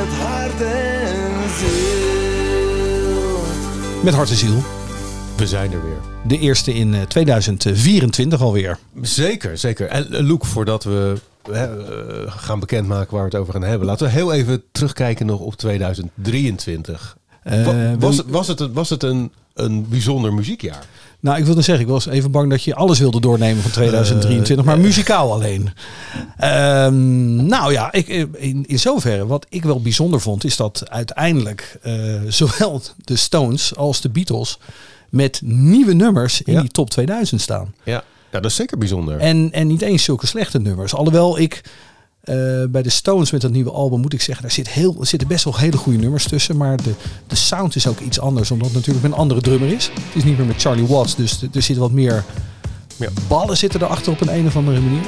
met hart en ziel. Met hart en ziel. We zijn er weer. De eerste in eh, 2024 alweer. Zeker, zeker. En eh, Loek, voordat we eh, gaan bekendmaken waar we het over gaan hebben, laten we heel even terugkijken nog op 2023. Eh, Wa- was, was het, was het een, een bijzonder muziekjaar? Nou, ik wilde zeggen, ik was even bang dat je alles wilde doornemen van 2023, Eh, maar muzikaal alleen. Ehm, nou ja, ik, in, in zoverre, wat ik wel bijzonder vond, is dat uiteindelijk eh, zowel de Stones als de Beatles met nieuwe nummers in Ja. die top 2000 staan. Ja. ja, dat is zeker bijzonder. En, en niet eens zulke slechte nummers. Alhoewel ik eh, bij de Stones met dat nieuwe album moet ik zeggen, daar zit heel, zitten best wel hele goede nummers tussen. Maar de, de sound is ook iets anders, omdat het natuurlijk een andere drummer is. Het is niet meer met Charlie Watts, dus er- zit wat meer ballen zitten erachter op een, een of andere manier.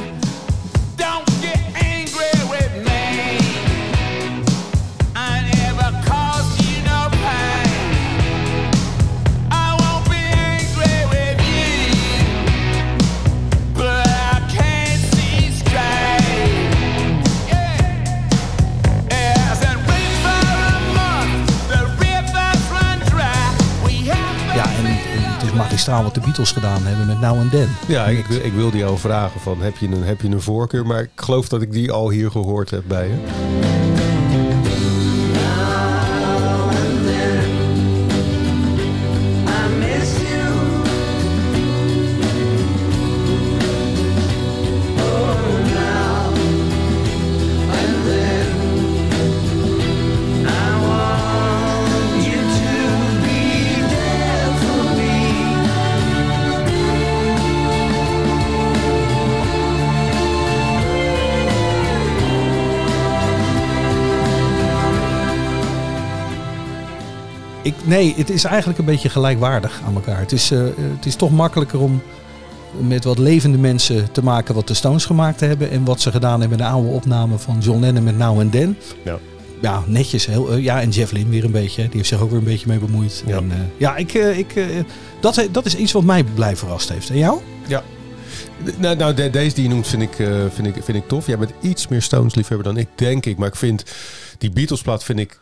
Magistraal wat de Beatles gedaan hebben met Now and Then. ja, ik, wil- ik wilde jou vragen van, heb je, een, heb je een voorkeur? Maar ik geloof dat ik die al hier gehoord heb bij je. Nee, het is eigenlijk een beetje gelijkwaardig aan elkaar. Het is, eh, het is toch makkelijker om met wat levende mensen te maken wat de Stones gemaakt hebben. En wat ze gedaan hebben in de oude opname van John Lennon met Now and Then. Ja. Ja, netjes. Heel, eh, ja, en Jeff Lynne weer een beetje. Die heeft zich ook weer een beetje mee bemoeid. Ja. En, eh, ja ik, ik, dat, dat is iets wat mij blij verrast heeft. En jou? Ja. Nou, nou de- deze die je noemt vind ik, vind, ik, vind ik tof. Jij bent iets meer Stones liefhebber dan ik, denk ik. Maar ik vind die Beatles plaat vind ik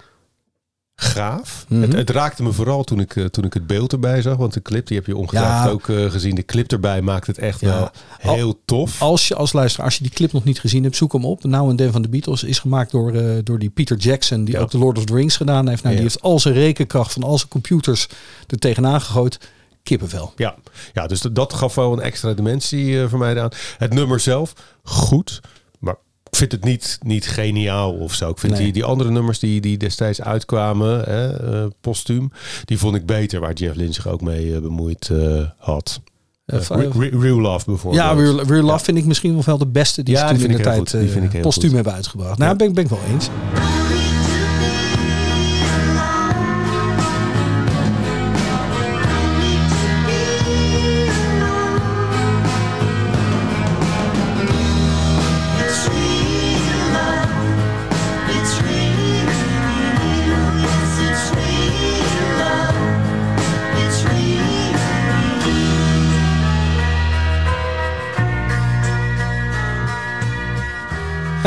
gaaf. Mhm. het, het raakte me vooral toen ik, eh, toen ik het beeld erbij zag. Want de clip, die heb je ongetwijfeld Ja. ook eh, gezien. De clip erbij maakt het echt Ja. wel heel tof. Als je als luisteraar, als je die clip nog niet gezien hebt, zoek hem op. Now and Then van de Beatles is gemaakt door, eh, door die Peter Jackson, die Ja. ook de Lord of the Rings gedaan heeft. Nou. Die heeft al zijn rekenkracht van al zijn computers er tegenaan gegooid. Kippenvel. Ja, ja dus dat, dat gaf wel een extra dimensie voor mij aan. Het nummer zelf, goed. Ik vind het niet, niet geniaal of zo. Ik vind Nee. die, die andere nummers die, die destijds uitkwamen, hè, eh, postuum, die vond ik beter. Waar Jeff Lynne zich ook mee eh, bemoeid eh, had. Van- Re- Re- Real Love bijvoorbeeld. Ja, Real, Real Love vind ik misschien wel de beste die Ja, ze toen in de tijd postuum hebben uitgebracht. Nou, Ja. ben, ik- ben ik wel eens.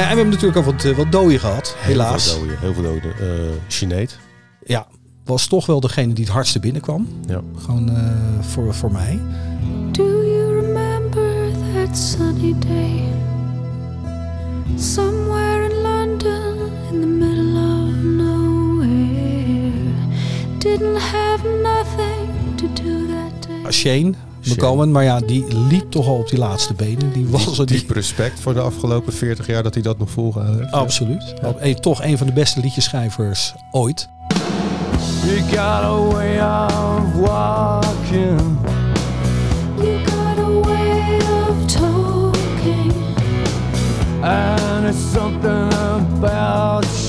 En we hebben natuurlijk al wat, eh, wat dooien gehad, helaas. Heel veel doden. Heel veel doden. Eh, Sinead. Ja, was toch wel degene die het hardste binnenkwam. Ja. Gewoon eh, voor, voor mij. Do you remember that sunny day? Somewhere in London, in the middle of nowhere. Didn't have nothing to do that day. Shane, McGowan, maar ja, die liep toch al op die laatste benen. Die was er die. Diep respect voor de afgelopen 40 jaar dat hij dat nog volgehouden heeft. Absoluut. Eh, toch een van de beste liedjeschrijvers ooit. You got a way of walking. You got a way of talking. And it's something about you.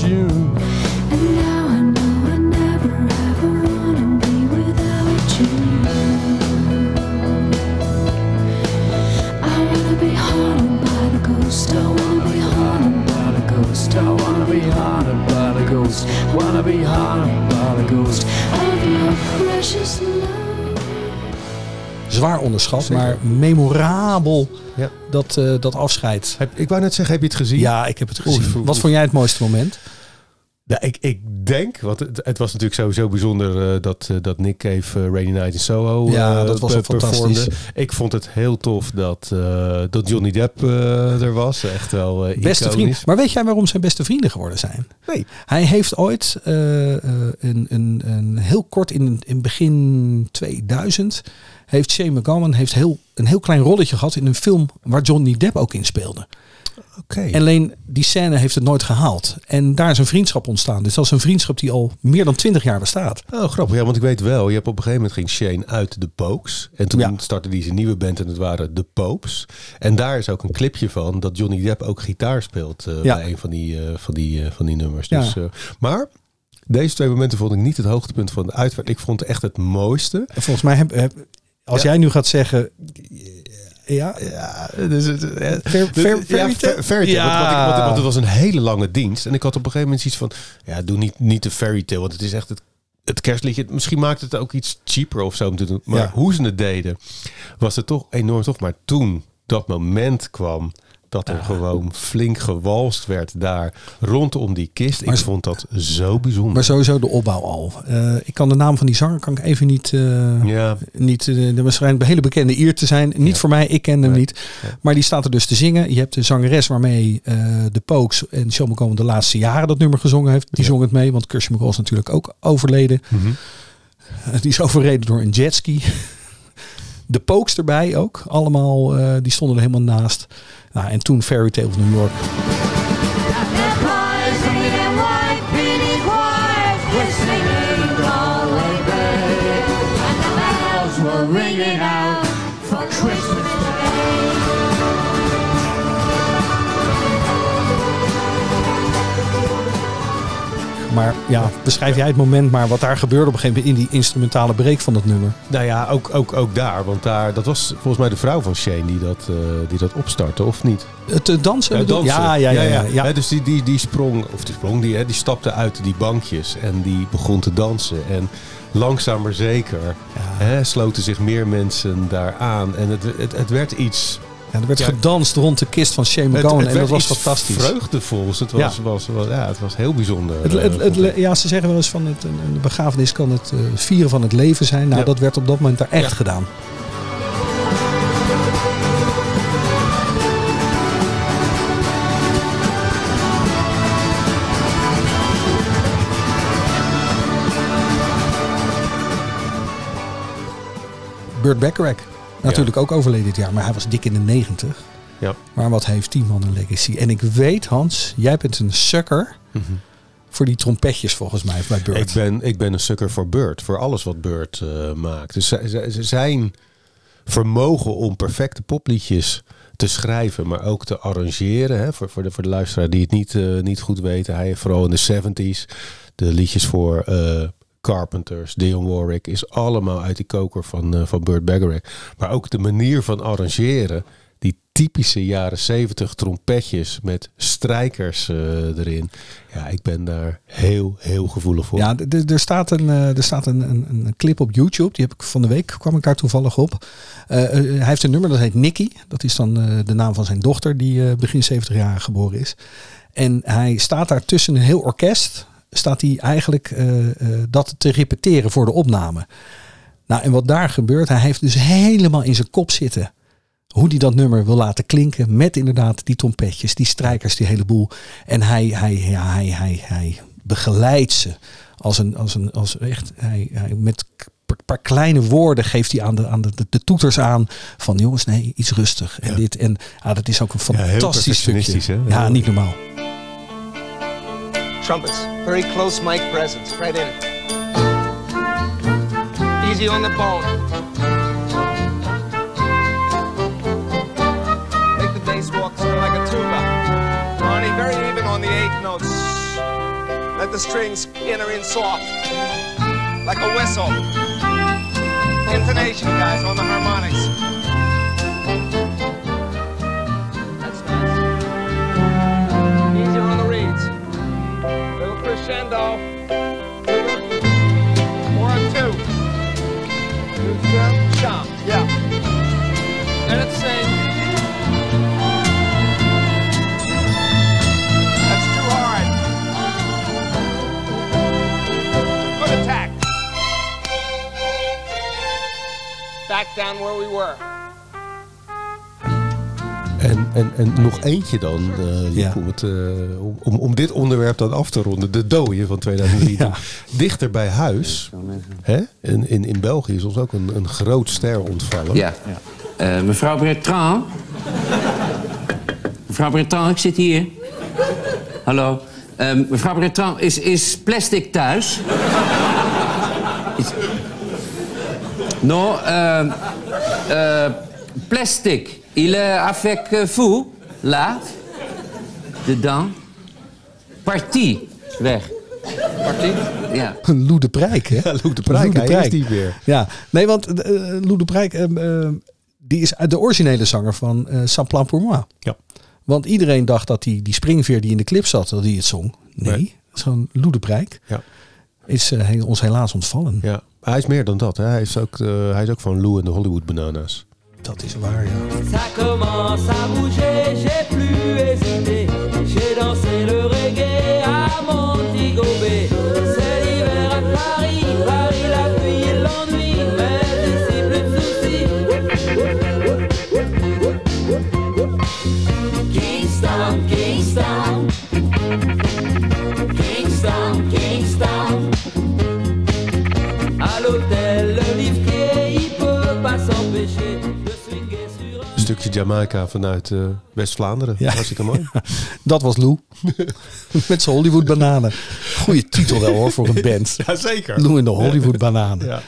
Zwaar onderschat, Zeker. maar memorabel Ja. dat, eh, dat afscheid. Heb, ik wou net zeggen, heb je het gezien? Ja, ik heb het gezien. Wat vond jij het mooiste moment? Ja, ik, ik denk, want het, het was natuurlijk sowieso bijzonder eh, dat, eh, dat Nick Cave eh, Rainy Night in Soho Ja, dat was fantastisch. performde. Ik vond het heel tof dat, dat Johnny Depp er was. Echt wel Beste iconisch. vriend. Maar weet jij waarom zijn beste vrienden geworden zijn? Nee. Hij heeft ooit een, een, een heel kort in, in begin 2000 heeft Shane McGowan heeft heel, een heel klein rolletje gehad in een film waar Johnny Depp ook in speelde. Alleen die scène heeft het nooit gehaald. En daar is een vriendschap ontstaan. Dus dat is een vriendschap die al meer dan 20 jaar bestaat. Oh, grappig. Ja, want ik weet wel, je hebt op een gegeven moment ging Shane uit de Pokes. En toen Ja. startte hij zijn nieuwe band en het waren de Popes. En daar is ook een clipje van dat Johnny Depp ook gitaar speelt eh, Ja. bij een van die, eh, van die, eh, van die nummers. Ja. Dus, eh, maar deze twee momenten vond ik niet het hoogtepunt van de uitvaart. Ik vond het echt het mooiste. En volgens mij, heb, heb- als Ja. jij nu gaat zeggen... Ja, Ja, dus het, eh, Fair- dus- fair- ja, fairy tale? fa- fairy tale. Ja. Want, want, ik- want, want het was een hele lange dienst. En ik had op een gegeven moment iets van... Ja, doe niet, niet de fairy tale. Want het is echt het, het kerstliedje. Misschien maakt het ook iets cheaper of zo om te doen. Maar Ja. hoe ze het deden, was het toch enorm tof. Maar toen dat moment kwam... Dat er gewoon flink gewalst werd daar rondom die kist. Maar- ik vond dat zo bijzonder. maar sowieso de opbouw al. Eh, ik kan de naam van die zanger kan ik even niet... eh, ja, Niet, eh, er waarschijnlijk een hele bekende eer te zijn. Niet Ja. voor mij, ik ken hem Nee. niet. Maar die staat er dus te zingen. Je hebt de zangeres waarmee de Pokes en Sean McCollum de laatste jaren dat nummer gezongen heeft. Die zong het mee, want Kirsty McCall is natuurlijk ook overleden. Eh, die is overreden door een jetski. De Pokes erbij ook. Allemaal, eh, die stonden er helemaal naast. Nou, en toen Fairy Tale of New York. Maar ja, beschrijf jij het moment maar wat daar gebeurde op een gegeven moment in die instrumentale break van dat nummer. Nou ja, ook, ook, ook daar. Want daar, dat was volgens mij de vrouw van Shane die dat, eh, die dat opstartte, of niet? Het eh, dansen? Ja, dansen. Ja, ja, ja. ja, dus die, die, die sprong, of die sprong, die, hè, die stapte uit die bankjes en die begon te dansen. En langzaam maar zeker hè, sloten zich meer mensen daar aan. En het, het, het werd iets... Ja, er werd Ja. gedanst rond de kist van Shane McGowan en dat was fantastisch. vreugdevols. Het was, Ja. was, was, ja, het was heel bijzonder. Het, eh, het, ik. ja, ze zeggen wel eens van het, een, begrafenis kan het eh, vieren van het leven zijn. Nou, Ja. dat werd op dat moment daar echt gedaan. Burt Bacharach. Natuurlijk ook overleden dit jaar, maar hij was dik in de 90. Ja. Maar wat heeft die man een legacy? En ik weet, Hans, jij bent een sucker voor die trompetjes volgens mij bij Burt. Ik ben, ik ben een sukker voor Bird. Voor alles wat Bird eh, maakt. Dus zij- zij- zij- zijn vermogen om perfecte popliedjes te schrijven, maar ook te arrangeren. Hè, voor, voor, de, voor de luisteraar die het niet, eh, niet goed weten. Hij heeft vooral in de 70s de liedjes voor eh, Carpenters, Dionne Warwick, is allemaal uit die koker van, eh, van Burt Bacharach. Maar ook de manier van arrangeren. Die typische jaren 70 trompetjes met strijkers eh, erin. Ja, ik ben daar heel, heel gevoelig voor. Ja, er staat, een, eh, er staat een, een, een clip op YouTube. Die heb ik van de week, kwam ik daar toevallig op. Hij heeft een nummer dat heet Nicky. Dat is dan de naam van zijn dochter die begin 70 jaar geboren is. En hij staat daar tussen een heel orkest. Staat hij eigenlijk eh, eh, dat te repeteren voor de opname. Nou, en wat daar gebeurt, hij heeft dus helemaal in zijn kop zitten hoe hij dat nummer wil laten klinken. Met inderdaad die trompetjes, die strijkers, die hele boel. En hij, hij, ja, hij, hij, hij begeleidt ze als een, als een, als echt, hij, hij met een paar kleine woorden geeft hij aan de, aan de, de, de toeters aan van jongens, nee, iets rustig. En Ja. dit en ah, dat is ook een fantastisch stukje. perfectionistisch, hè? Ja, Ja. niet normaal. Trumpets, very close mic presence, right in. Easy on the bone. Make the bass walk sort of like a tuba. Ronnie, very even on the eighth notes. Let the strings enter in soft, like a whistle. Intonation, guys, on the harmonics. send off. One, two. Yeah. Let it sing. That's too hard. Good attack. Back down where we were. En, en, nog eentje dan, eh, Ja. om, het, eh, om, om, dit onderwerp dan af te ronden. De dooie van 2003. Ja. Dichter bij huis, hè? In, in, in België is ons ook een, een groot ster ontvallen. Ja. Eh, mevrouw Bertrand? mevrouw Bertrand, ik zit hier. Hallo. Eh, mevrouw Bertrand, is, is plastic thuis? Is- euh, plastic. Il est avec vous, là, dedans. Partie, weg. Partie? Ja. Lou de Prijk, hè? Ja, Lou de Prijk, hij is die weer. Ja, nee, want eh Lou de Prijk, ehm, ehm, die is de originele zanger van eh Sans Plan Pour Moi. Ja. Want iedereen dacht dat die, die springveer die in de clip zat, dat die het zong. Nee, gewoon Lou de Prijk. Ja. Is eh, ons helaas ontvallen. Ja, hij is meer dan dat. Hè. Hij, is ook, eh, hij is ook van Lou en de Hollywood Bananas. Dat is waar, ja. Jamaica vanuit eh, West-Vlaanderen. Ja. Hartstikke mooi. Dat was Lou. Met zijn Hollywood bananen. Goeie titel wel hoor voor een band. Jazeker. Lou en de Hollywood bananen. Ja.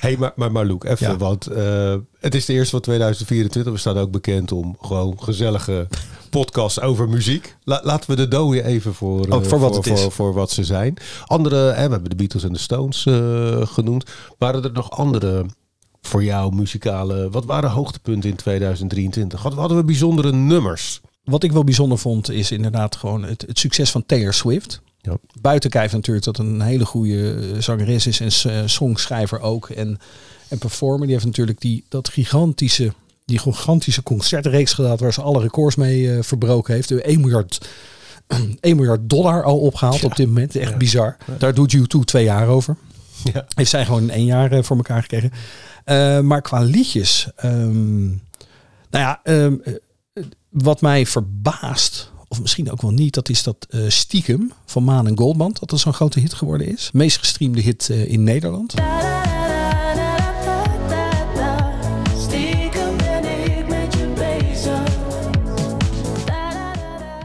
Hey, maar, maar, maar even, want eh, het is de eerste van 2024. We staan ook bekend om gewoon gezellige podcasts over muziek. La- laten we de dooien even voor, eh, Oh, voor wat het is. Voor, voor wat ze zijn. Andere, hè, we hebben de Beatles en de Stones genoemd. Waren er nog andere voor jou muzikale... Wat waren hoogtepunten in 2023? Hadden, hadden we bijzondere nummers? Wat ik wel bijzonder vond is inderdaad gewoon het, het succes van Taylor Swift. Ja. Buiten kijf natuurlijk dat een hele goede eh, zangeres is en eh, songschrijver ook. En, en performer. Die heeft natuurlijk die, dat gigantische, die gigantische concertreeks gedaan waar ze alle records mee eh, verbroken heeft. De 1 miljard, 1 miljard dollar al opgehaald op dit moment. Echt bizar. Daar doet U2 twee jaar over. Ja. Heeft zij gewoon in één jaar voor elkaar gekregen. Eh, maar qua liedjes. ehm, nou ja, ehm, eh, wat mij verbaast, of misschien ook wel niet, dat is dat eh, Stiekem van Maan en Goldband, dat dat zo'n grote hit geworden is. Meest gestreamde hit in Nederland.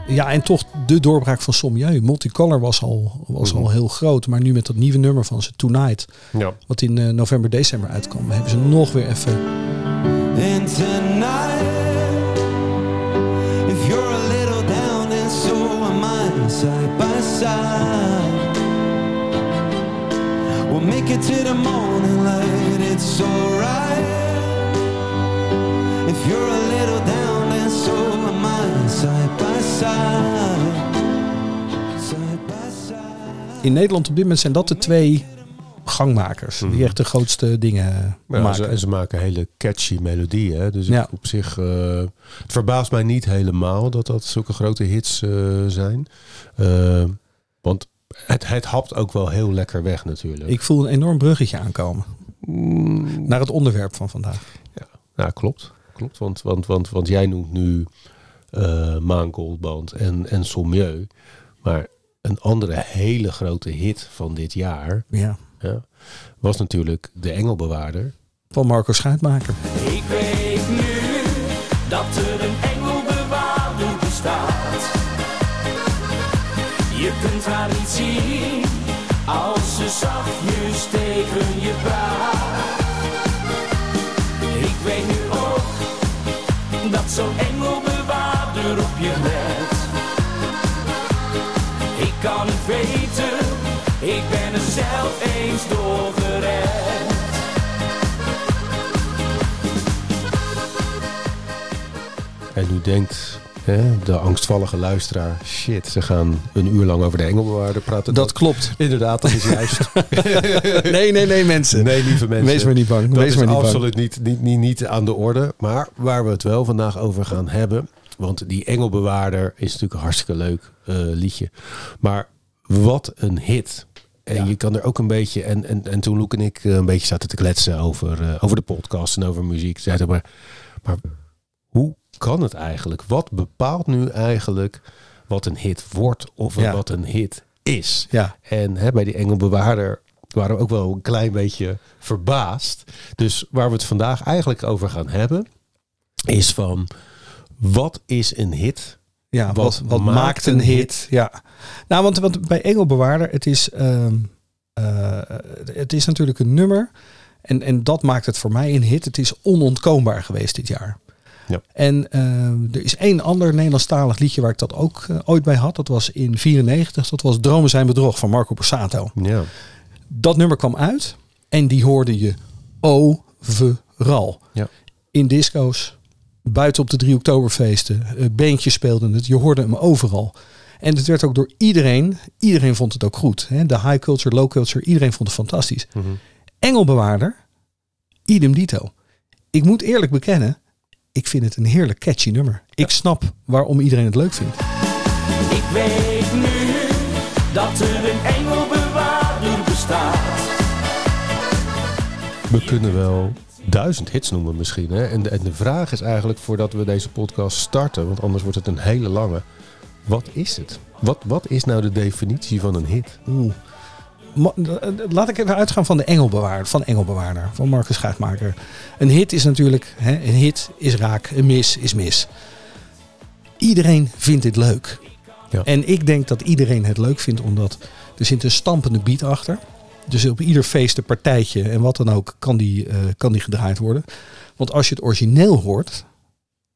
Ja, en toch de doorbraak van Sommieu. Multicolor was al, was al heel groot, maar nu met dat nieuwe nummer van ze, Tonight, Ja. wat in eh, november, december uitkwam, hebben ze nog weer even... And tonight, if you're a little down and so am I, side by side, we'll make it to the morning light. It's alright. If you're In Nederland op dit moment zijn dat de twee gangmakers, die echt de grootste dingen Ja, maken. en ze maken hele catchy melodieën. Dus Ja. op zich, eh, het verbaast mij niet helemaal dat dat zulke grote hits eh, zijn. Eh, want het, het hapt ook wel heel lekker weg natuurlijk. Ik voel een enorm bruggetje aankomen. Naar het onderwerp van vandaag. Ja, klopt. klopt want, want, want, want jij noemt nu Maan Goldband en, en Sommieu. Maar een andere hele grote hit van dit jaar Ja. ja, was natuurlijk De Engelbewaarder. Van Marco Schuitmaker. Ik weet nu dat er een engelbewaarder bestaat. Je kunt haar niet zien als ze zachtjes En nu denkt hè, de angstvallige luisteraar... shit, ze gaan een uur lang over De Engelbewaarder praten. Dat klopt. Inderdaad, dat is juist. Nee, nee, nee, mensen. Nee, lieve mensen. Wees maar niet bang. Dat Wees is maar niet bang. absoluut niet, niet, niet, niet aan de orde. Maar waar we het wel vandaag over gaan hebben. Want die Engelbewaarder is natuurlijk een hartstikke leuk eh, liedje. Maar wat een hit. En Ja. je kan er ook een beetje. En, en, en toen Loek en ik eh, een beetje zaten te kletsen over, eh, over de podcast en over muziek. Zeiden maar, maar hoe kan het eigenlijk? Wat bepaalt nu eigenlijk wat een hit wordt of Ja. wat een hit is? Ja. En hè, bij die Engelbewaarder waren we ook wel een klein beetje verbaasd. Dus waar we het vandaag eigenlijk over gaan hebben, is van wat is een hit? Ja, Wat wat, wat maakt maakt een hit? Ja. Nou, want, want bij Engelbewaarder, het is, ehm, eh, het is natuurlijk een nummer. En, en dat maakt het voor mij een hit. Het is onontkoombaar geweest dit jaar. Ja. En ehm, er is één ander Nederlandstalig liedje waar ik dat ook eh, ooit bij had. Dat was in 94. Dat was Dromen zijn bedrog van Marco Borsato. Ja. Dat nummer kwam uit. En die hoorde je overal. Ja. In disco's, buiten op de 3 oktoberfeesten. eh, Bandjes speelden het. Je hoorde hem overal. En het werd ook door iedereen. Iedereen vond het ook goed. Hè? De high culture, low culture. Iedereen vond het fantastisch. Mhm. Engelbewaarder. Idem dito. Ik moet eerlijk bekennen. Ik vind het een heerlijk catchy nummer. Ik snap waarom iedereen het leuk vindt. Ik weet nu dat er een engelbewaarder bestaat. We kunnen wel duizend hits noemen misschien. Hè? En, de, en de vraag is eigenlijk, voordat we deze podcast starten, want anders wordt het een hele lange. Wat is het? Wat, wat is nou de definitie van een hit? Oeh. Ma- eh, Laat ik even uitgaan van de Engelbewaarder, van Engelbewaarder, van Marcus Schuitmaker. Een hit is natuurlijk, hè, een hit is raak, een mis is mis. Iedereen vindt dit leuk. Ja. En ik denk dat iedereen het leuk vindt, omdat er zit een stampende beat achter. Dus op ieder feest, een partijtje en wat dan ook, kan die, eh, kan die gedraaid worden. Want als je het origineel hoort,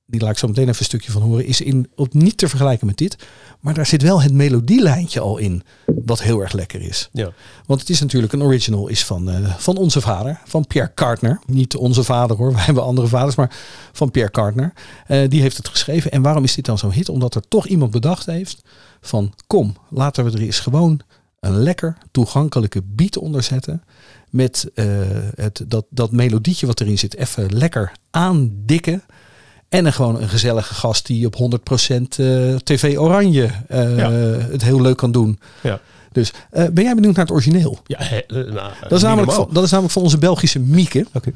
die laat ik zo meteen even een stukje van horen, is in, op niet te vergelijken met dit. Maar daar zit wel het melodielijntje al in, wat heel erg lekker is. Ja. Want het is natuurlijk een original is van, eh, van onze vader, van Pierre Cartner. Niet onze vader hoor, wij hebben andere vaders, maar van Pierre Cartner. Eh, die heeft het geschreven. En waarom is dit dan zo'n hit? Omdat er toch iemand bedacht heeft van kom, laten we er eens gewoon een lekker toegankelijke beat onder zetten. Met eh, het, dat, dat melodietje wat erin zit even lekker aandikken. En dan gewoon een gezellige gast die op 100% eh, TV Oranje eh, Ja. het heel leuk kan doen. Ja. Dus ben jij benieuwd naar het origineel? Ja, nou, Dat is, namelijk van, dat is namelijk van onze Belgische Mieke. Oké.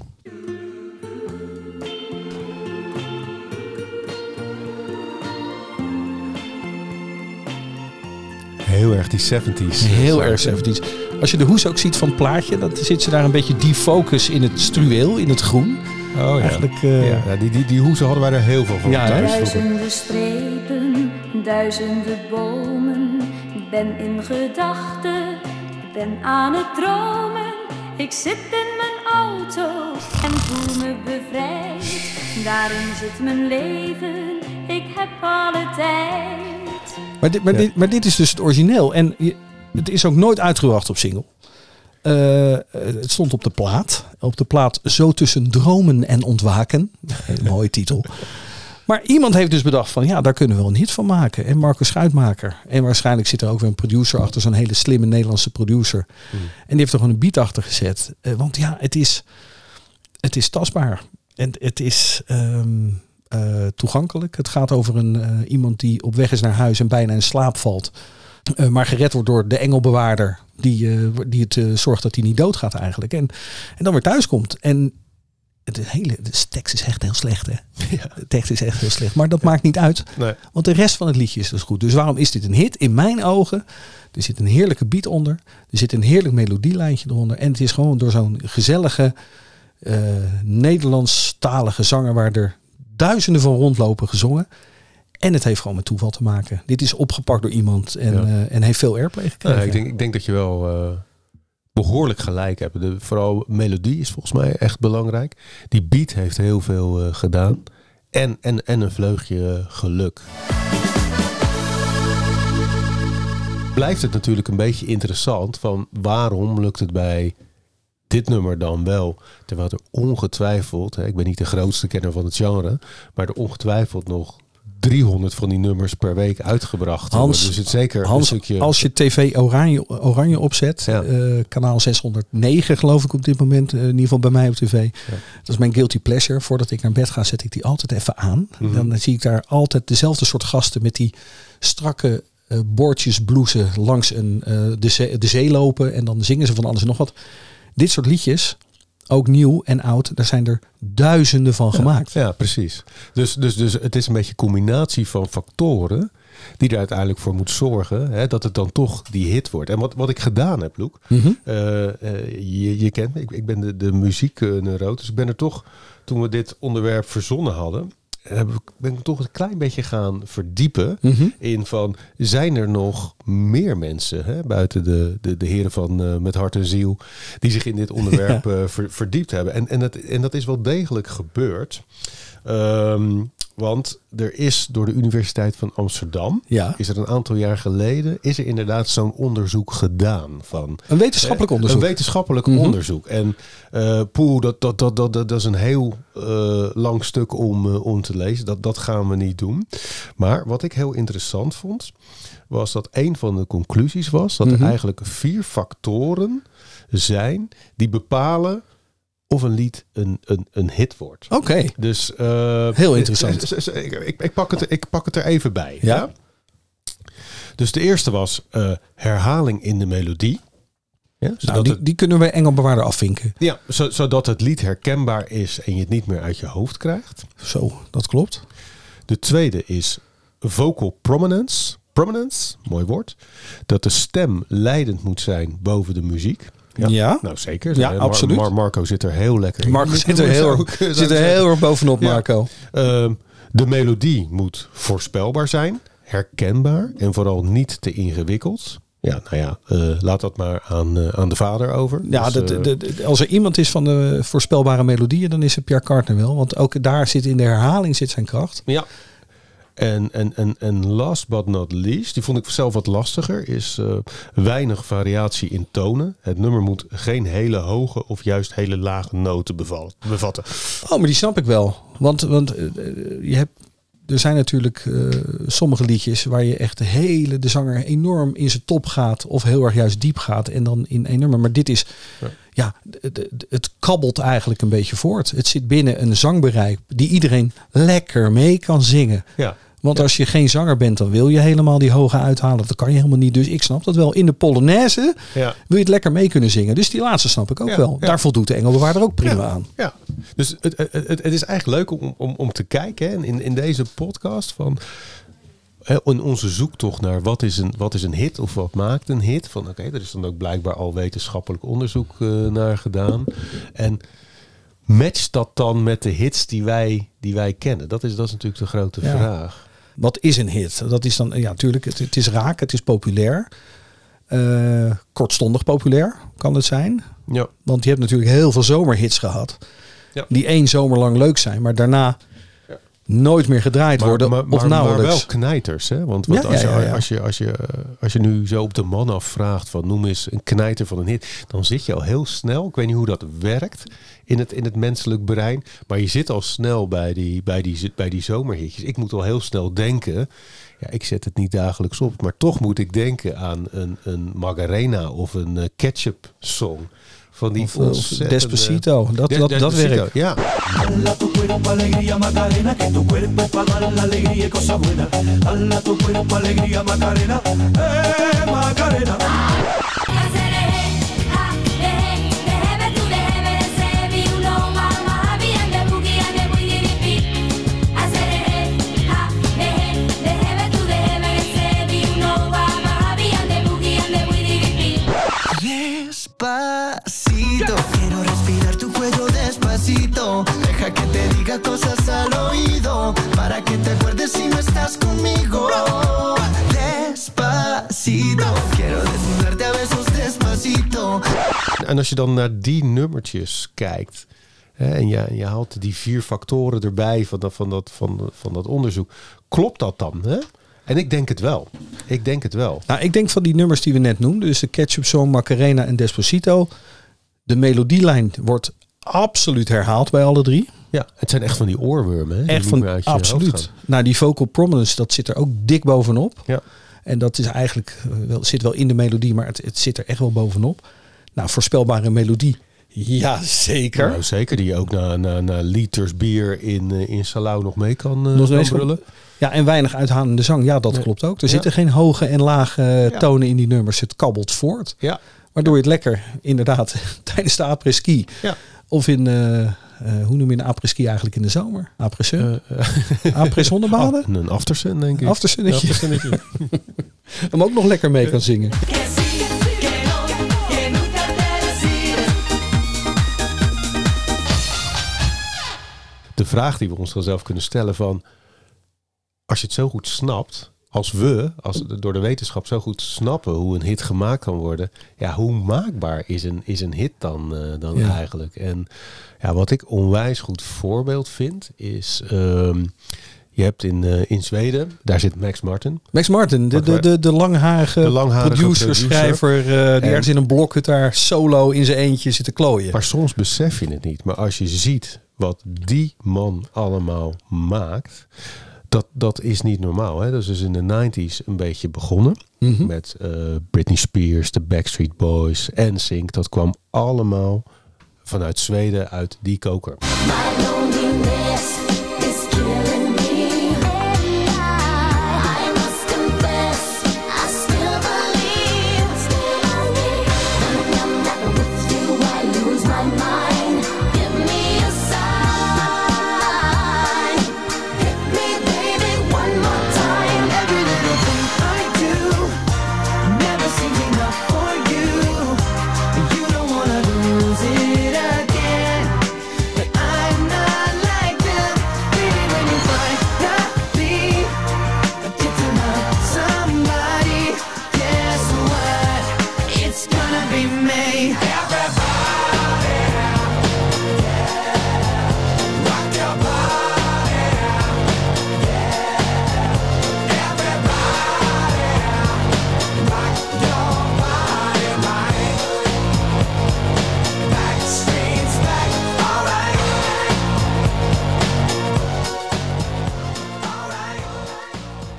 Heel erg die 70s. Heel erg 70s. Als je de hoes ook ziet van het plaatje, dan zit ze daar een beetje defocus in het struweel, in het groen. Oh ja. Eigenlijk, eh, ja, ja, die, die, die hoezen hadden wij er heel veel van Ja, hè? thuis vroeger. Duizenden strepen, duizenden bomen. Ik ben in gedachten, ik ben aan het dromen. Ik zit in mijn auto en voel me bevrijd. Daarin zit mijn leven, ik heb alle tijd. Maar, dit, maar, Ja. dit, maar dit is dus het origineel. En je- het is ook nooit uitgebracht op single. Eh, het stond op de plaat. Op de plaat Zo tussen dromen en ontwaken. Een mooie titel. Maar iemand heeft dus bedacht van ja, daar kunnen we wel een hit van maken. En Marcus Schuitmaker. En waarschijnlijk zit er ook weer een producer achter. Zo'n hele slimme Nederlandse producer. En die heeft er gewoon een beat achter gezet. Eh, want ja, het is, het is tastbaar. En het is ehm, eh, toegankelijk. Het gaat over een, eh, iemand die op weg is naar huis en bijna in slaap valt. Eh, maar gered wordt door de engelbewaarder. Die, die het zorgt dat hij niet doodgaat eigenlijk. En, en dan weer thuis komt. En de hele de tekst is echt heel slecht. Hè? De tekst is echt heel slecht. Maar dat maakt niet uit. Nee. Want de rest van het liedje is dus goed. Dus waarom is dit een hit? In mijn ogen. Er zit een heerlijke beat onder. Er zit een heerlijk melodielijntje eronder. En het is gewoon door zo'n gezellige Nederlandstalige zanger waar er duizenden van rondlopen gezongen. En het heeft gewoon met toeval te maken. Dit is opgepakt door iemand en, Ja. eh, en heeft veel airplay gekregen. Nou, ik, denk, ik denk dat je wel eh, behoorlijk gelijk hebt. De, vooral melodie is volgens mij echt belangrijk. Die beat heeft heel veel eh, gedaan. En, en, en een vleugje geluk. Blijft het natuurlijk een beetje interessant van waarom lukt het bij dit nummer dan wel? Terwijl er ongetwijfeld, hè, ik ben niet de grootste kenner van het genre, maar er ongetwijfeld nog 300 van die nummers per week uitgebracht worden. Hans, Dus het zeker een Hans, stukje... als je TV Oranje, Oranje opzet, Ja. eh, kanaal 609 geloof ik op dit moment, eh, in ieder geval bij mij op tv. Dat is mijn guilty pleasure. Voordat ik naar bed ga, zet ik die altijd even aan. Mhm. Dan zie ik daar altijd dezelfde soort gasten met die strakke eh, boordjesbloesen langs een, de, zee, de zee lopen en dan zingen ze van alles en nog wat. Dit soort liedjes, ook nieuw en oud, daar zijn er duizenden van gemaakt. Ja, precies. Dus, dus, dus het is een beetje een combinatie van factoren die er uiteindelijk voor moet zorgen hè, dat het dan toch die hit wordt. En wat, wat ik gedaan heb, Loek, Mhm. eh, eh, je, je kent me, ik, ik ben de, de muziekneurot, dus ik ben er toch, toen we dit onderwerp verzonnen hadden, ben ik toch een klein beetje gaan verdiepen Mhm. in van, zijn er nog meer mensen hè, buiten de, de, de heren van eh, Met Hart en Ziel, die zich in dit onderwerp eh, ver- verdiept hebben. En, en, dat, en dat is wel degelijk gebeurd. Ehm, want er is door de Universiteit van Amsterdam, Ja. is er een aantal jaar geleden, is er inderdaad zo'n onderzoek gedaan van Een wetenschappelijk eh, onderzoek. Een wetenschappelijk Mhm. onderzoek. En eh poeh, dat, dat, dat, dat, dat is een heel eh, lang stuk om, om te lezen. Dat, dat gaan we niet doen. Maar wat ik heel interessant vond, was dat een van de conclusies was dat Mhm. er eigenlijk vier factoren zijn die bepalen of een lied een, een, een hit wordt. Oké. Dus, eh, Heel interessant. z- z- z- Ik, ik, ik, pak het, ik pak het er even bij. Ja. Dus de eerste was eh, herhaling in de melodie. Ja, Nou, die, het- die kunnen we engelbewaarder afvinken. ja, zo- zodat het lied herkenbaar is en je het niet meer uit je hoofd krijgt. Zo, dat klopt. De tweede is vocal prominence. Prominence, mooi woord. Dat de stem leidend moet zijn boven de muziek. Ja. Nou, zeker. Ja, Mar- absoluut. Mar- Marco zit er heel lekker in. Marco zit er heel, ook, zit er zeggen. heel erg bovenop. Marco. Ehm, de melodie moet voorspelbaar zijn, herkenbaar en vooral niet te ingewikkeld. Ja, nou ja, eh, laat dat maar aan, eh, aan de vader over. Ja, Dus, eh, de- als er iemand is van de voorspelbare melodieën, dan is het Pierre Carter wel. Want ook daar zit in de herhaling zit zijn kracht. Ja. En, en, en, en last but not least, die vond ik zelf wat lastiger, is eh, weinig variatie in tonen. Het nummer moet geen hele hoge of juist hele lage noten bevatten. Oh, maar die snap ik wel. Want, want eh, eh, je hebt, er zijn natuurlijk sommige liedjes waar je echt de hele de zanger enorm in zijn top gaat. Of heel erg juist diep gaat. En dan in één nummer. Maar dit is, Ja. Ja, het kabbelt eigenlijk een beetje voort. Het zit binnen een zangbereik die iedereen lekker mee kan zingen. Ja, Want als je geen zanger bent, dan wil je helemaal die hoge uithalen. Dat kan je helemaal niet. Dus ik snap dat wel. In de Polonaise ja. wil je het lekker mee kunnen zingen. Dus die laatste snap ik ook Ja, wel. Daar voldoet de Engelbewaarder ook prima aan. Ja, dus het, het, het, is eigenlijk leuk om, om, om te kijken hè, in, in deze podcast van in onze zoektocht naar wat is, een, wat is een hit of wat maakt een hit. Van oké, er is dan ook blijkbaar al wetenschappelijk onderzoek eh, naar gedaan. En matcht dat dan met de hits die wij, die wij kennen? Dat is, dat is natuurlijk de grote Ja. vraag. Wat is een hit? Dat is dan, ja, natuurlijk, het, het is raak, het is populair. Eh, kortstondig populair kan het zijn. Ja, Want je hebt natuurlijk heel veel zomerhits gehad. Ja. Die één zomer lang leuk zijn, maar daarna. Nooit meer gedraaid worden. maar, of maar, maar nauwelijks. wel knijters. Hè? Want, want Ja, als, ja, je, ja. Als, je, als, je, als je nu zo op de man afvraagt van noem eens een knijter van een hit. Dan zit je al heel snel, ik weet niet hoe dat werkt in het, in het menselijk brein. Maar je zit al snel bij die, bij, die, bij die zomerhitjes. Ik moet al heel snel denken. Ja, ik zet het niet dagelijks op. Maar toch moet ik denken aan een, een Magarena of een eh, ketchup song. Van die Of, eh, ontzettende- Despacito. Dat, De- dat, dat werkt. Ja, Macarena, En als je dan naar die nummertjes kijkt. Hè, en je, je haalt die vier factoren erbij van dat, van, dat, van, van dat onderzoek. Klopt dat dan? Hè? En ik denk het wel. Ik denk het wel. Nou, ik denk van die nummers die we net noemden, dus de Ketchup Song, Macarena en Despacito. De melodielijn wordt absoluut herhaald bij alle drie. Ja, het zijn echt van die oorwormen. Hè, Echt van, absoluut. Nou, die vocal prominence, dat zit er ook dik bovenop. Ja. En dat is eigenlijk, eh, wel, zit wel in de melodie, maar het, het zit er echt wel bovenop. Nou, voorspelbare melodie. Ja, zeker. Nou, zeker, die ook na, na, na liters bier in, eh, in Salau nog mee kan, eh, Nog kan eens- brullen. Ja, en weinig uithalende zang. Ja, dat Nee. klopt ook. Er Ja. zitten geen hoge en lage Ja. tonen in die nummers. Het kabbelt voort. Ja. Waardoor je het lekker, inderdaad, tijdens de après-ski. Ja. Of in, eh, eh, hoe noem je een après-ski eigenlijk in de zomer? Après-sun? Eh, eh, Après-zonnebaden? ah, een aftersun, denk ik. Aftersunnetje. Een aftersunnetje. Hem ook nog lekker mee kan zingen. De vraag die we ons dan zelf kunnen stellen van... Als je het zo goed snapt, als we, als door de wetenschap zo goed snappen hoe een hit gemaakt kan worden... Ja, hoe maakbaar is een, is een hit dan, eh, dan Ja. eigenlijk? En ja, wat ik onwijs goed voorbeeld vind, is... ehm, je hebt in, eh, in Zweden, daar zit Max Martin. Max Martin, de, de, de, de langharige, De langharige producer, producer. schrijver... eh, die En- ergens in een blokhut daar solo in zijn eentje zit te klooien. Maar soms besef je het niet. Maar als je ziet wat die man allemaal maakt, dat, dat is niet normaal. Hè? Dat is dus in de 90s een beetje begonnen. Mhm. Met eh, Britney Spears, de Backstreet Boys en Sync. Dat kwam allemaal vanuit Zweden uit die koker. Be me.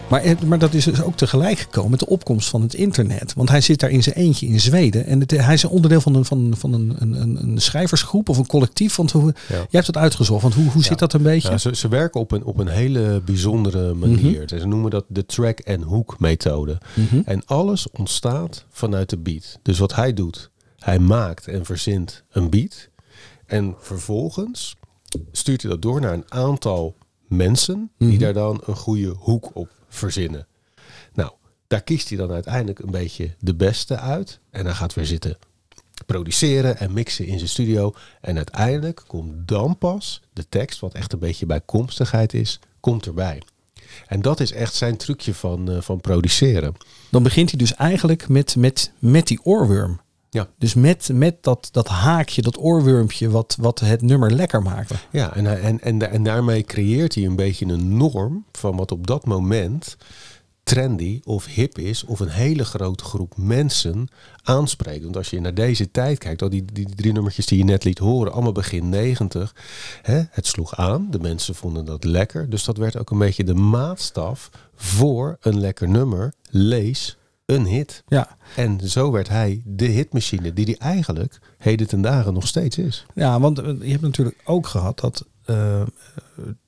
Maar, het- maar dat is dus ook tegelijk gekomen met de opkomst van het internet. Want hij zit daar in zijn eentje in Zweden. En het, hij is een onderdeel van een, van, van een, een, een, schrijversgroep of een collectief. Want hoe, Ja. jij hebt het uitgezocht. Want hoe, hoe zit dat een beetje? Ja, ze, ze werken op een, op een hele bijzondere manier. Ze noemen dat de track and hook methode. Mhm. En alles ontstaat vanuit de beat. Dus wat hij doet, hij maakt en verzint een beat. En vervolgens stuurt hij dat door naar een aantal mensen die Mhm. daar dan een goede hoek op verzinnen. Nou, daar kiest hij dan uiteindelijk een beetje de beste uit. En hij gaat weer zitten produceren en mixen in zijn studio. En uiteindelijk komt dan pas de tekst, wat echt een beetje bijkomstigheid is, komt erbij. En dat is echt zijn trucje van, eh, van produceren. Dan begint hij dus eigenlijk met, met, met die oorworm. Ja. Dus met, met dat, dat haakje, dat oorwormpje wat, wat het nummer lekker maakt. Ja, en, en, en, en daarmee creëert hij een beetje een norm van wat op dat moment trendy of hip is, of een hele grote groep mensen aanspreekt. Want als je naar deze tijd kijkt, al die, die drie nummertjes die je net liet horen, allemaal begin 90, hè, het sloeg aan, de mensen vonden dat lekker. Dus dat werd ook een beetje de maatstaf voor een lekker nummer, lees een hit. Ja. En zo werd hij de hitmachine die hij eigenlijk heden ten dagen nog steeds is. Ja, want eh, je hebt natuurlijk ook gehad dat eh,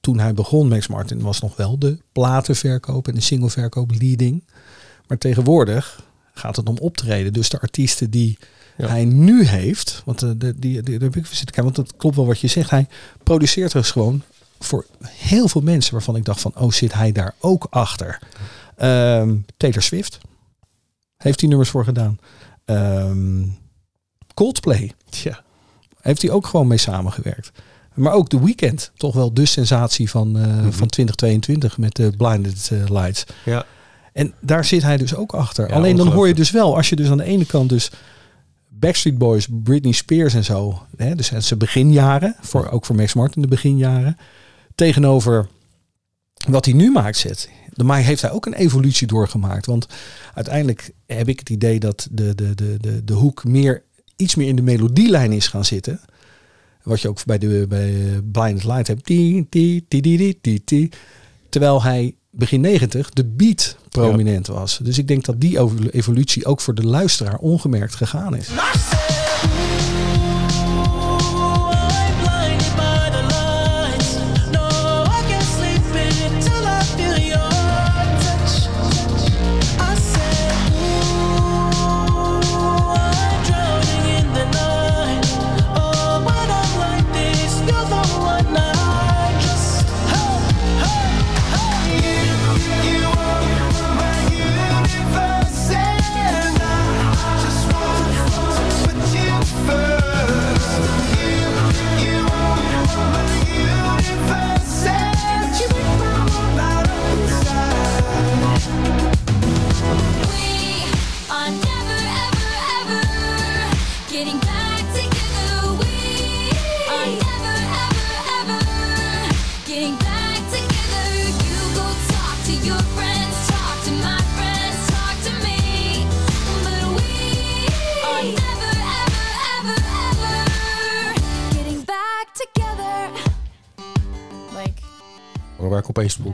toen hij begon, Max Martin, was nog wel de platenverkoop en de singleverkoop leading. Maar tegenwoordig gaat het om optreden. Dus de artiesten die Ja. hij nu heeft, want eh, de, die, die, daar heb ik zitten kijken, want dat klopt wel wat je zegt. Hij produceert dus gewoon voor heel veel mensen waarvan ik dacht van, oh zit hij daar ook achter? Ehm, Taylor Swift heeft hij nummers voor gedaan. Ehm, Coldplay Ja. heeft hij ook gewoon mee samengewerkt. Maar ook The Weeknd, toch wel de sensatie van, eh, van 2022 met de Blinded eh, Lights. Ja. En daar zit hij dus ook achter. Ja, Alleen dan hoor je dus wel, als je dus aan de ene kant dus Backstreet Boys, Britney Spears en zo, hè, dus zijn beginjaren, voor, ook voor Max Martin de beginjaren, tegenover wat hij nu maakt zet. Maar heeft hij ook een evolutie doorgemaakt. Want uiteindelijk heb ik het idee dat de, de, de, de, de hoek meer, iets meer in de melodielijn is gaan zitten. Wat je ook bij de bij eh, Blind Light hebt. Die, die, die, die, die, die, die. Terwijl hij begin 90 de beat prominent was. Dus ik denk dat die evolutie ook voor de luisteraar ongemerkt gegaan is.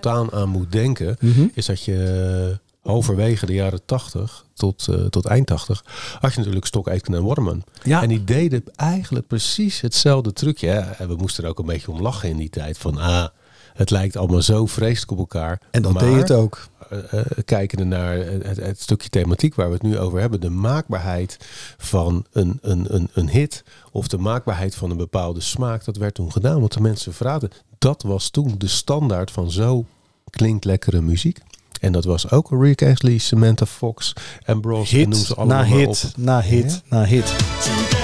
Spontaan aan moet denken, Mhm. is dat je eh, halverwege de jaren 80 tot, eh, tot eind 80 had je natuurlijk Stok, Aitken en Waterman. Ja. En die deden eigenlijk precies hetzelfde trucje. hè. En we moesten er ook een beetje om lachen in die tijd. Van ah, het lijkt allemaal zo vreselijk op elkaar. En dat Maar, deed het ook. eh, eh, kijkende naar het, het stukje thematiek waar we het nu over hebben, de maakbaarheid van een, een, een, een hit of de maakbaarheid van een bepaalde smaak, dat werd toen gedaan. Want de mensen vragen, dat was toen de standaard van zo klinkt lekkere muziek. En dat was ook Rick Astley, Samantha Fox, Ambrose, en noem Hit ze allemaal na maar hit, op. na hit, Ja. na hit.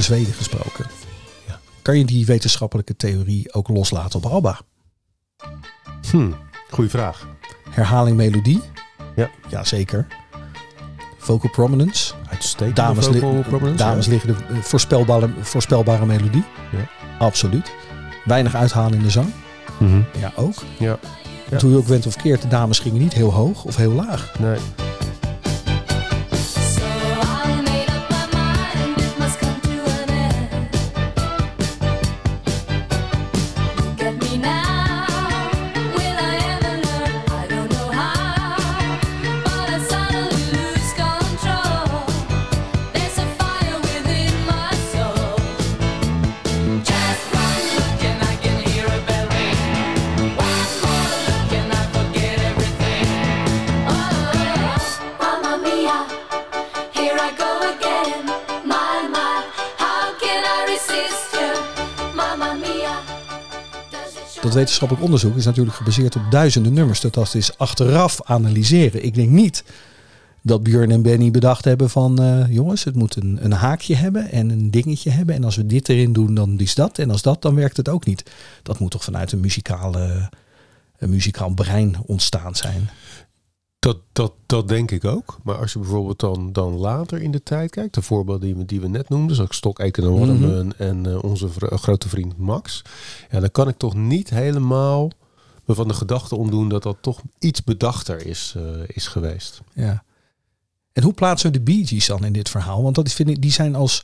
Over Zweden gesproken. Kan je die wetenschappelijke theorie ook loslaten op ABBA? Hm, goeie vraag. Herhaling melodie? Ja. Jazeker. Vocal prominence? Uitstekend. Dames, vocal prominence, dames ja. liggen de voorspelbare, voorspelbare melodie? Ja. Absoluut. Weinig uithalen in de zang? Mhm. Ja, ook. Ja. Hoe je ook went of keert, de dames gingen niet heel hoog of heel laag. Nee. Wetenschappelijk onderzoek is natuurlijk gebaseerd op duizenden nummers. Dat is achteraf analyseren. Ik denk niet dat Björn en Benny bedacht hebben van... eh, jongens, het moet een, een haakje hebben en een dingetje hebben. En als we dit erin doen, dan is dat. En als dat, dan werkt het ook niet. Dat moet toch vanuit een, muzikale, een muzikaal brein ontstaan zijn. Dat, dat, dat denk ik ook. Maar als je bijvoorbeeld dan, dan later in de tijd kijkt, de voorbeelden die we, die we net noemden, zoals Stok, Eken en Waterman en eh, onze vr- grote vriend Max, ja, dan kan ik toch niet helemaal me van de gedachte omdoen dat dat toch iets bedachter is, eh, is geweest. Ja. En hoe plaatsen we de Bee Gees dan in dit verhaal? Want dat is, vind ik, die zijn als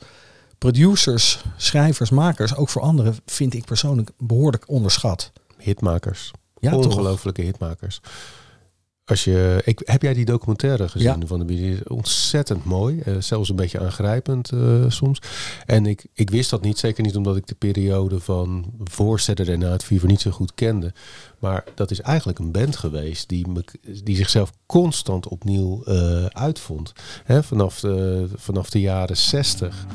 producers, schrijvers, makers, ook voor anderen, vind ik persoonlijk behoorlijk onderschat. Hitmakers. Ja? Ongelooflijke hitmakers. Als je, ik, heb jij die documentaire gezien Ja. van de Bee? Ontzettend mooi. eh, zelfs een beetje aangrijpend eh, soms. En ik, ik wist dat niet. Zeker niet omdat ik de periode van voor Saturday Night Fever niet zo goed kende. Maar dat is eigenlijk een band geweest die, me, die zichzelf constant opnieuw eh, uitvond. Hè, vanaf, de, vanaf de jaren 60.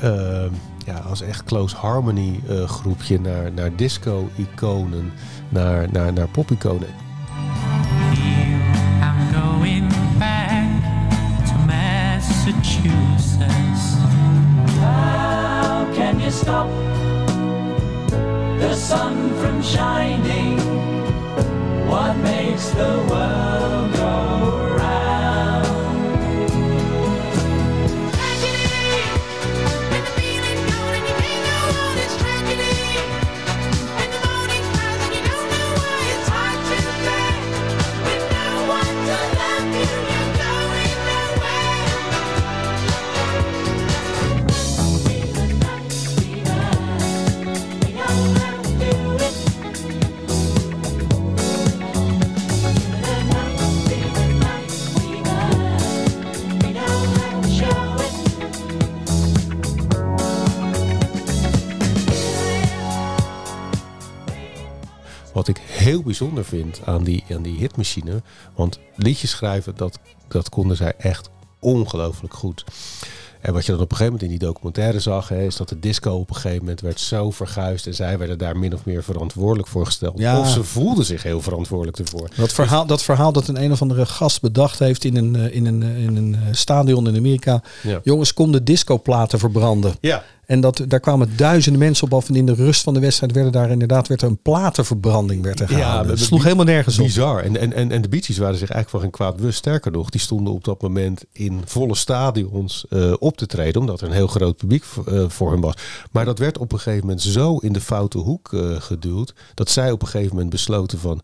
Ehm, ja, als echt close harmony groepje naar, naar disco-iconen, naar, naar, naar pop-iconen. Stop the sun from shining? What makes the world go round? Bijzonder vind aan die, aan die hitmachine. Want liedjes schrijven, dat, dat konden zij echt ongelooflijk goed. En wat je dan op een gegeven moment in die documentaire zag, hè, is dat de disco op een gegeven moment werd zo verguisd en zij werden daar min of meer verantwoordelijk voor gesteld. Ja. Of ze voelden zich heel verantwoordelijk ervoor. Dat verhaal, dat verhaal dat een een of andere gast bedacht heeft in een, eh, in een, eh, in een eh, stadion in Amerika. Ja. Jongens, kom de discoplaten verbranden. Ja. En dat, daar kwamen duizenden mensen op af. En in de rust van de wedstrijd werden daar inderdaad werd er een platenverbranding werd er gehouden. be- dat sloeg helemaal nergens op. Bizar. En, en, en, en de Bee Gees waren zich eigenlijk van geen kwaad bewust. Sterker nog, die stonden op dat moment in volle stadions eh, op te treden. Omdat er een heel groot publiek eh, voor hen was. Maar dat werd op een gegeven moment zo in de foute hoek eh, geduwd. Dat zij op een gegeven moment besloten van...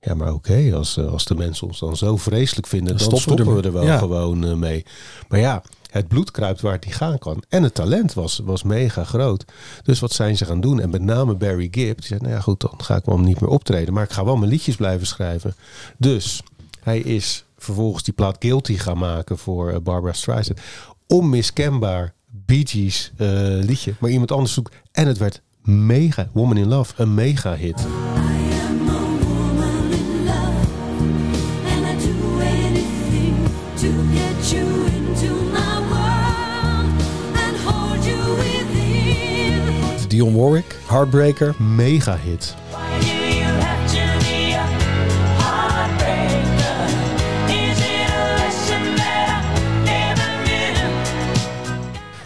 Ja, maar oké, als, als de mensen ons dan zo vreselijk vinden... dan, stoppen, we er, wel Ja. gewoon mee. Maar ja, het bloed kruipt waar het niet gaan kan. En het talent was, was mega groot. Dus wat zijn ze gaan doen? En met name Barry Gibb. Die zei, nou ja goed, dan ga ik wel niet meer optreden. Maar ik ga wel mijn liedjes blijven schrijven. Dus hij is vervolgens die plaat Guilty gaan maken voor eh, Barbara Streisand. Onmiskenbaar Bee Gees eh, liedje. Maar iemand anders zoekt. En het werd mega, Woman in Love, een mega hit. Lesson that I never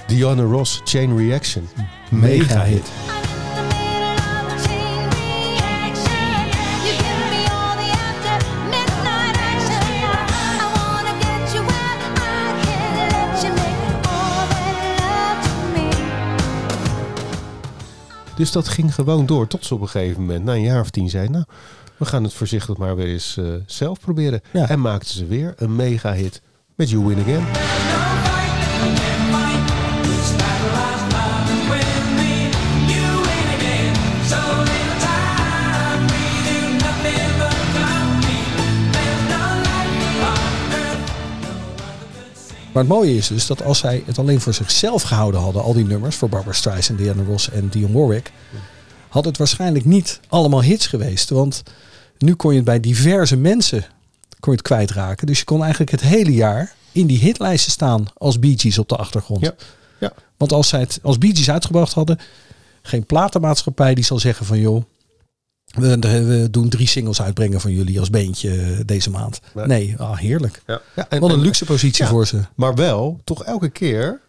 knew? Diana Ross, Chain Reaction. Mega hit. Dus dat ging gewoon door. Tot ze op een gegeven moment, na een jaar of tien, zei: Nou, we gaan het voorzichtig maar weer eens eh, zelf proberen. Ja. En maakten ze weer een mega hit met You Win Again. Maar het mooie is dus dat als zij het alleen voor zichzelf gehouden hadden, al die nummers, voor Barbara Streisand, Diana Ross en Dion Warwick, had het waarschijnlijk niet allemaal hits geweest. Want nu kon je het bij diverse mensen kon je het kwijtraken. Dus je kon eigenlijk het hele jaar in die hitlijsten staan als Bee Gees op de achtergrond. Ja. Ja. Want als zij het als Bee Gees uitgebracht hadden, geen platenmaatschappij die zal zeggen van joh, we, we doen drie singles uitbrengen van jullie als beentje eh, deze maand. Nee. Nee, ah, heerlijk. Ja. Ja, en- Wat een en- luxe positie Ja. voor ze. Maar wel, toch elke keer,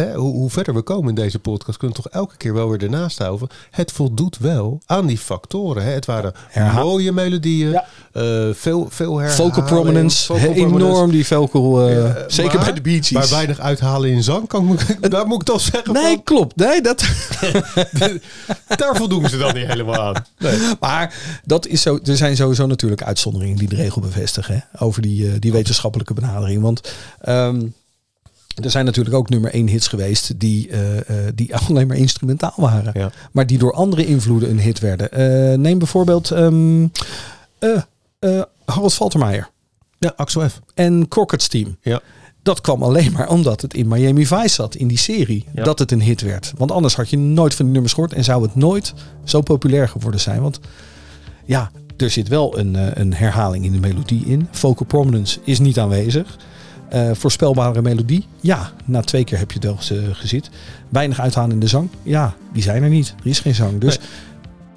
hè, hoe, hoe verder we komen in deze podcast, kunnen we toch elke keer wel weer ernaast houden. Het voldoet wel aan die factoren. Hè. Het waren Herha- mooie melodieën, Ja. eh, veel, veel herhaling. Vocal prominence, vocal enorm prominence. die vocal, eh, zeker maar- bij de Bee Gees. Maar weinig uithalen in zang, kan ik, daar moet ik toch zeggen. Nee, klopt. Nee, dat, daar voldoen ze dan niet helemaal aan. Nee. maar dat is zo, er zijn sowieso natuurlijk uitzonderingen die de regel bevestigen. Hè, over die, eh, die wetenschappelijke benadering. Want ehm, er zijn natuurlijk ook nummer één hits geweest die, eh, eh, die alleen maar instrumentaal waren. Ja. Maar die door andere invloeden een hit werden. Eh, neem bijvoorbeeld ehm eh, eh, Harold Faltermeyer Ja, Axel F. en Crockett's Team. Ja. Dat kwam alleen maar omdat het in Miami Vice zat, in die serie, Ja. dat het een hit werd. Want anders had je nooit van die nummers gehoord en zou het nooit zo populair geworden zijn. Want ja, er zit wel een, een herhaling in de melodie in. Vocal prominence is niet aanwezig. Eh, voorspelbare melodie, ja, na twee keer heb je het wel ge- gezien. Weinig uithalen in de zang, ja, die zijn er niet. Er is geen zang. Dus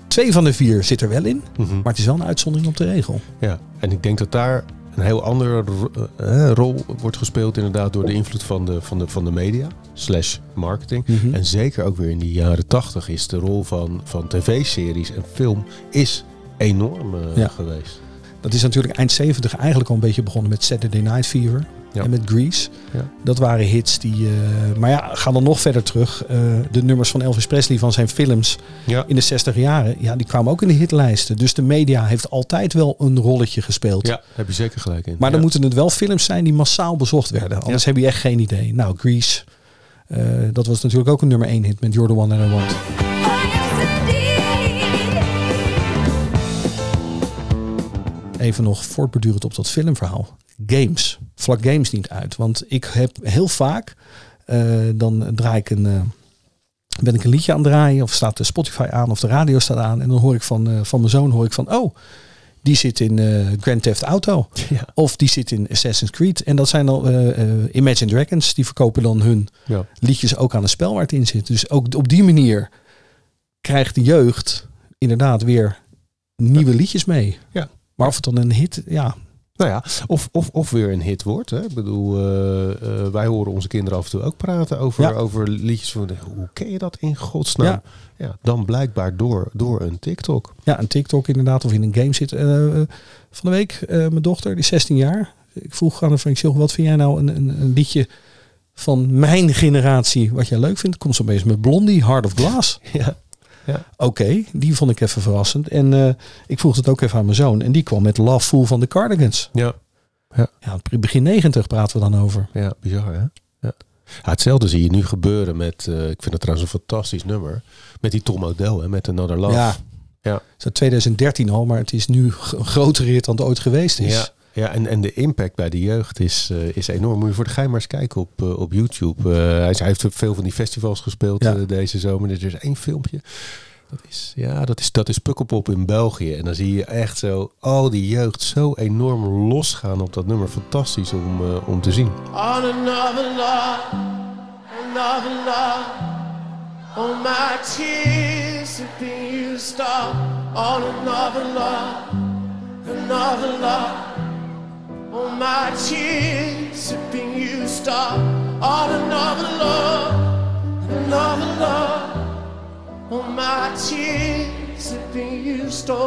twee van de vier zit er wel in, Mhm. maar het is wel een uitzondering op de regel. Ja, en ik denk dat daar een heel andere eh, rol wordt gespeeld inderdaad door de invloed van de, van de, van de media slash marketing. Mhm. En zeker ook weer in de jaren tachtig is de rol van, van tv-series en film is enorm eh, Ja. geweest. Dat is natuurlijk eind 70 eigenlijk al een beetje begonnen met Saturday Night Fever Ja. en met Grease. Ja. Dat waren hits die. eh, maar ja, ga dan nog verder terug. Eh, de nummers van Elvis Presley van zijn films Ja. in de 60 jaren, ja, die kwamen ook in de hitlijsten. Dus de media heeft altijd wel een rolletje gespeeld. Ja, daar heb je zeker gelijk in. Maar dan moeten het wel films zijn die massaal bezocht werden. Anders heb je echt geen idee. Nou, Grease. eh, dat was natuurlijk ook een nummer 1 hit met the One That I Want. Even nog voortbedurend op dat filmverhaal. Games. Vlak games niet uit. Want ik heb heel vaak, eh, dan draai ik een, eh, ben ik een liedje aan het draaien. Of staat de Spotify aan of de radio staat aan. En dan hoor ik van, eh, van mijn zoon hoor ik van, oh, die zit in Grand Theft Auto. Ja. Of die zit in Assassin's Creed. En dat zijn dan Imagine Dragons. Die verkopen dan hun Ja. liedjes ook aan een spel waar het in zit. Dus ook op die manier krijgt de jeugd inderdaad weer nieuwe liedjes mee. Ja. Maar of het dan een hit, ja, Nou ja, of, of, of weer een hit wordt. Hè. Ik bedoel, eh, eh, wij horen onze kinderen af en toe ook praten over, Ja. over liedjes van hoe ken je dat in godsnaam? Ja. Ja. dan blijkbaar door, door een TikTok. ja, een TikTok inderdaad of in een game zit. Eh, van de week, mijn dochter, die is 16 jaar. Ik vroeg aan haar van, ik zeg, wat vind jij nou een, een, een liedje van mijn generatie wat jij leuk vindt? Komt zo opeens met Blondie, Heart of Glass. Ja. Oké, die vond ik even verrassend. En eh, ik vroeg het ook even aan mijn zoon. En die kwam met Love Fool van de Cardigans. Ja. Ja, begin 90 praten we dan over. Ja, bizar hè? Ja. Ja, hetzelfde zie je nu gebeuren met, eh, ik vind het trouwens een fantastisch nummer, met die Tom O'Dell, hè, met Another Love. Ja, Ja. het is uit 2013 al, maar het is nu g- een grotere hit dan het ooit geweest is. Ja, ja en, en de impact bij de jeugd is, eh, is enorm. Moet je voor de gein maar eens kijken op, eh, op YouTube. Eh, hij, hij heeft op veel van die festivals gespeeld Ja. deze zomer. Er is één filmpje. Dat is, ja, dat is, dat is Pukkelpop in België. En dan zie je echt zo al die jeugd zo enorm losgaan op dat nummer. Fantastisch om, eh, om te zien. On another love, another love. All my tears have been used up. On another love, another love. All my tears have been used up. On another love, another love. All my tears have been used up.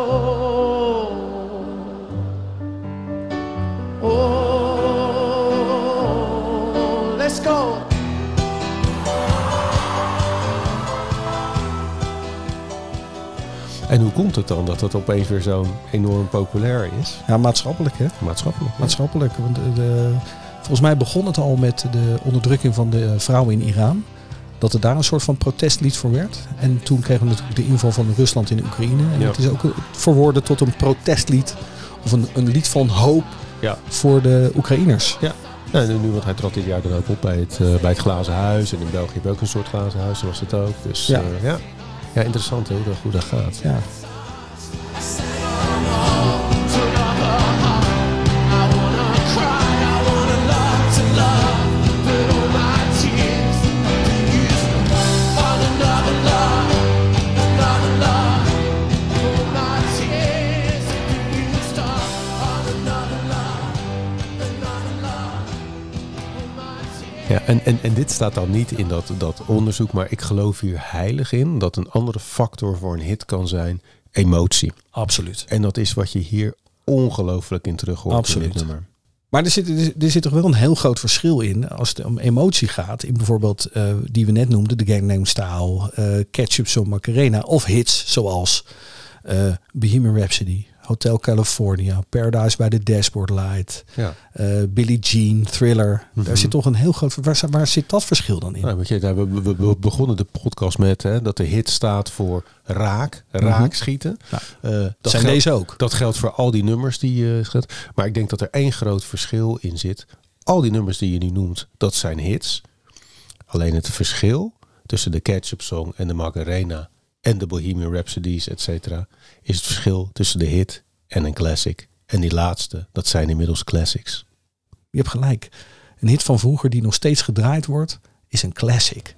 Oh, let's go. En hoe komt het dan dat dat opeens weer zo enorm populair is? Ja, maatschappelijk hè. Maatschappelijk. ja. Maatschappelijk. Want de, de- volgens mij begon het al met de onderdrukking van de vrouwen in Iran. Dat er daar een soort van protestlied voor werd. En toen kregen we natuurlijk de inval van Rusland in Oekraïne. En Ja. het is ook verwoorden tot een protestlied. Of een, een lied van hoop Ja. voor de Oekraïners. Ja. En nu, want hij trad dit jaar dan ook op bij het, eh, bij het Glazen Huis. En in België heb je ook een soort Glazen Huis, zo was het ook. Dus Ja. ja, ja. Ja interessant hè, hoe, dat, hoe dat gaat. Ja. Ja, en, en, en dit staat dan niet in dat, dat onderzoek, maar ik geloof hier heilig in dat een andere factor voor een hit kan zijn emotie. Absoluut. En dat is wat je hier ongelooflijk in terug hoort in dit nummer. Maar er zit, er zit- er zit toch wel een heel groot verschil in als het om emotie gaat. In bijvoorbeeld, eh, die we net noemden, de Gangnam Style, eh Ketchup Song Macarena. Of hits zoals eh Bohemian Rhapsody, Hotel California, Paradise by the Dashboard Light, Ja. eh Billie Jean, Thriller. Mhm. Daar zit toch een heel groot... Waar, waar zit dat verschil dan in? Nou, weet je, we, we, we begonnen de podcast met hè, dat de hit staat voor raak, raak schieten. Nou, Eh, dat zijn geldt- deze ook. Dat geldt voor al die nummers die je schet. Maar ik denk dat er één groot verschil in zit. Al die nummers die je nu noemt, dat zijn hits. Alleen het verschil tussen de Ketchup Song en de Macarena en de Bohemian Rhapsodies, et cetera, is het verschil tussen de hit en een classic. En die laatste, dat zijn inmiddels classics. Je hebt gelijk. Een hit van vroeger die nog steeds gedraaid wordt, is een classic.